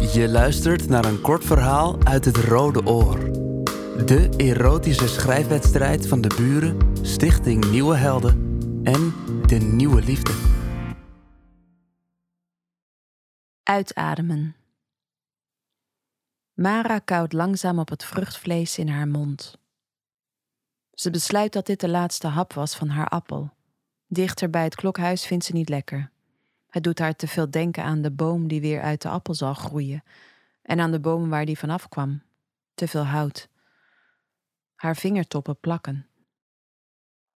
Je luistert naar een kort verhaal uit het Rode Oor. De erotische schrijfwedstrijd van de buren, Stichting Nieuwe Helden en de Nieuwe Liefde. Uitademen. Mara kauwt langzaam op het vruchtvlees in haar mond. Ze besluit dat dit de laatste hap was van haar appel. Dichter bij het klokhuis vindt ze niet lekker. Het doet haar te veel denken aan de boom die weer uit de appel zal groeien en aan de boom waar die vanaf kwam. Te veel hout. Haar vingertoppen plakken.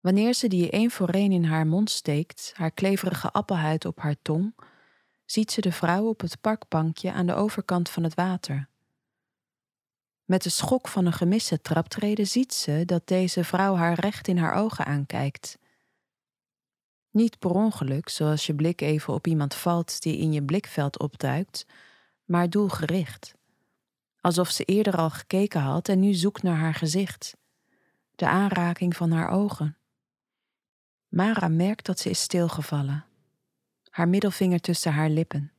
Wanneer ze die één voor één in haar mond steekt, haar kleverige appelhuid op haar tong, ziet ze de vrouw op het parkbankje aan de overkant van het water. Met de schok van een gemiste traptreden ziet ze dat deze vrouw haar recht in haar ogen aankijkt. Niet per ongeluk, zoals je blik even op iemand valt die in je blikveld opduikt, maar doelgericht. Alsof ze eerder al gekeken had en nu zoekt naar haar gezicht, de aanraking van haar ogen. Mara merkt dat ze is stilgevallen, haar middelvinger tussen haar lippen.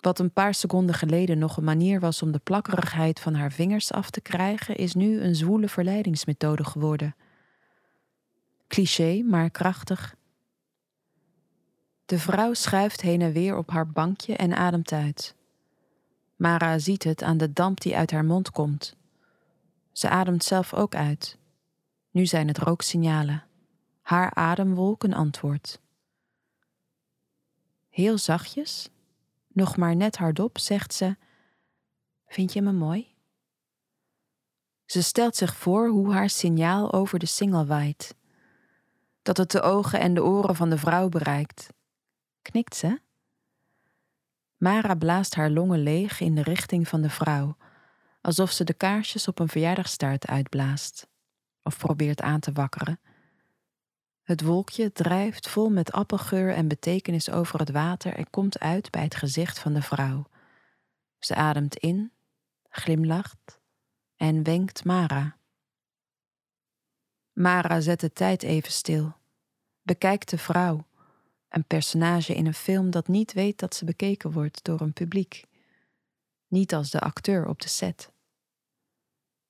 Wat een paar seconden geleden nog een manier was om de plakkerigheid van haar vingers af te krijgen, is nu een zwoele verleidingsmethode geworden. Cliché, maar krachtig. De vrouw schuift heen en weer op haar bankje en ademt uit. Mara ziet het aan de damp die uit haar mond komt. Ze ademt zelf ook uit. Nu zijn het rooksignalen. Haar ademwolk een antwoord. Heel zachtjes, nog maar net hardop, zegt ze: Vind je me mooi? Ze stelt zich voor hoe haar signaal over de singel waait. Dat het de ogen en de oren van de vrouw bereikt. Knikt ze? Mara blaast haar longen leeg in de richting van de vrouw, alsof ze de kaarsjes op een verjaardagstaart uitblaast, of probeert aan te wakkeren. Het wolkje drijft vol met appelgeur en betekenis over het water en komt uit bij het gezicht van de vrouw. Ze ademt in, glimlacht en wenkt Mara. Mara zet de tijd even stil, bekijkt de vrouw, een personage in een film dat niet weet dat ze bekeken wordt door een publiek, niet als de acteur op de set.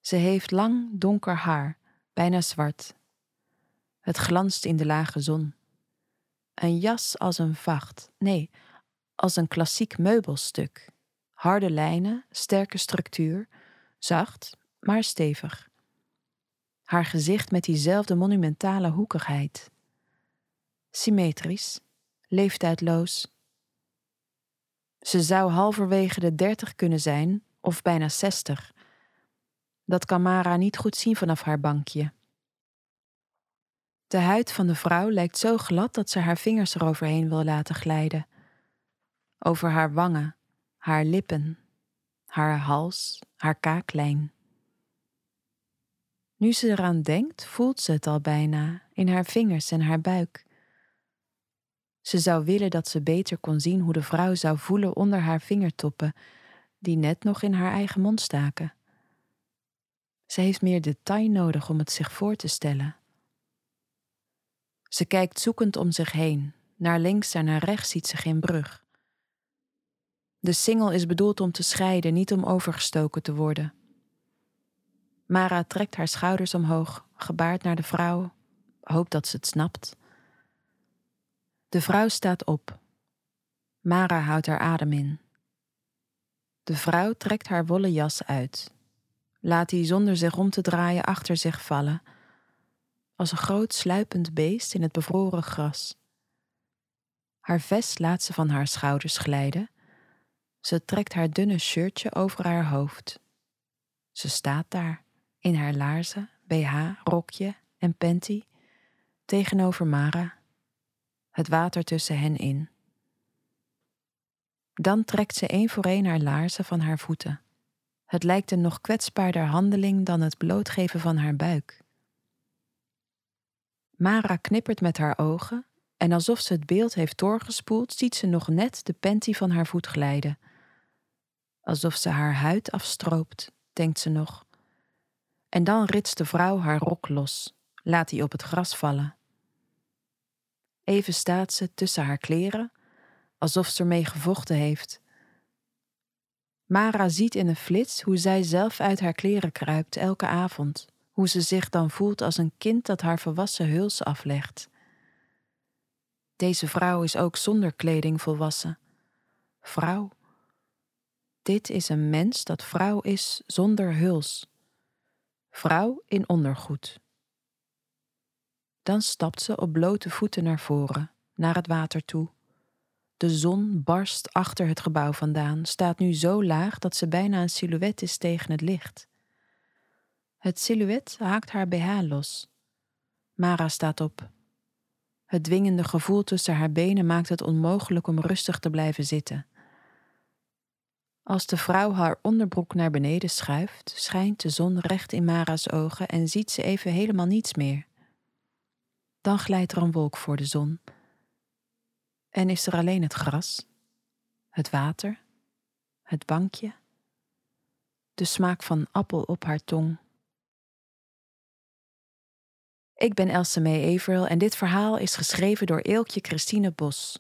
Ze heeft lang donker haar, bijna zwart het glanst in de lage zon. Een jas als een vacht, nee, als een klassiek meubelstuk. Harde lijnen, sterke structuur, zacht, maar stevig. Haar gezicht met diezelfde monumentale hoekigheid. Symmetrisch, leeftijdloos. Ze zou halverwege de dertig kunnen zijn, of bijna zestig. Dat kan Mara niet goed zien vanaf haar bankje. De huid van de vrouw lijkt zo glad dat ze haar vingers eroverheen wil laten glijden. Over haar wangen, haar lippen, haar hals, haar kaaklijn. Nu ze eraan denkt, voelt ze het al bijna in haar vingers en haar buik. Ze zou willen dat ze beter kon zien hoe de vrouw zou voelen onder haar vingertoppen, die net nog in haar eigen mond staken. Ze heeft meer detail nodig om het zich voor te stellen. Ze kijkt zoekend om zich heen. Naar links en naar rechts ziet ze geen brug. De singel is bedoeld om te scheiden, niet om overgestoken te worden. Mara trekt haar schouders omhoog, gebaart naar de vrouw, hoopt dat ze het snapt. De vrouw staat op. Mara houdt haar adem in. De vrouw trekt haar wollen jas uit, laat die zonder zich om te draaien achter zich vallen als een groot sluipend beest in het bevroren gras. Haar vest laat ze van haar schouders glijden. Ze trekt haar dunne shirtje over haar hoofd. Ze staat daar, in haar laarzen, BH, rokje en panty, tegenover Mara, het water tussen hen in. Dan trekt ze één voor één haar laarzen van haar voeten. Het lijkt een nog kwetsbaarder handeling dan het blootgeven van haar buik. Mara knippert met haar ogen en alsof ze het beeld heeft doorgespoeld, ziet ze nog net de panty van haar voet glijden. Alsof ze haar huid afstroopt, denkt ze nog. En dan ritst de vrouw haar rok los, laat die op het gras vallen. Even staat ze tussen haar kleren, alsof ze ermee gevochten heeft, Mara ziet in een flits hoe zij zelf uit haar kleren kruipt elke avond, hoe ze zich dan voelt als een kind dat haar volwassen huls aflegt. Deze vrouw is ook zonder kleding volwassen. Vrouw. Dit is een mens dat vrouw is zonder huls. Vrouw in ondergoed. Dan stapt ze op blote voeten naar voren, naar het water toe. De zon barst achter het gebouw vandaan, staat nu zo laag dat ze bijna een silhouet is tegen het licht. Het silhouet haakt haar BH los. Mara staat op. Het dwingende gevoel tussen haar benen maakt het onmogelijk om rustig te blijven zitten. Als de vrouw haar onderbroek naar beneden schuift, schijnt de zon recht in Mara's ogen en ziet ze even helemaal niets meer. Dan glijdt er een wolk voor de zon. En is er alleen het gras, het water, het bankje, de smaak van appel op haar tong. Ik ben Else May Averill en dit verhaal is geschreven door Eelkje Christine Bos,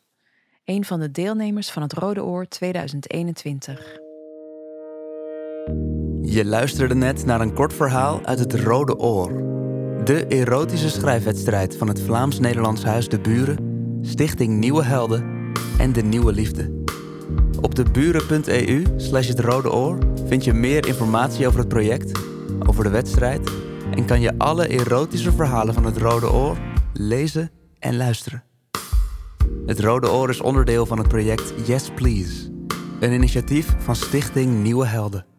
een van de deelnemers van het Rode Oor 2021. Je luisterde net naar een kort verhaal uit het Rode Oor. De erotische schrijfwedstrijd van het Vlaams-Nederlands Huis De Buren, Stichting Nieuwe Helden en De Nieuwe Liefde. Op de buren.eu slash het Rode Oor vind je meer informatie over het project, over de wedstrijd en kan je alle erotische verhalen van het Rode Oor lezen en luisteren. Het Rode Oor is onderdeel van het project Yes Please, een initiatief van Stichting Nieuwe Helden.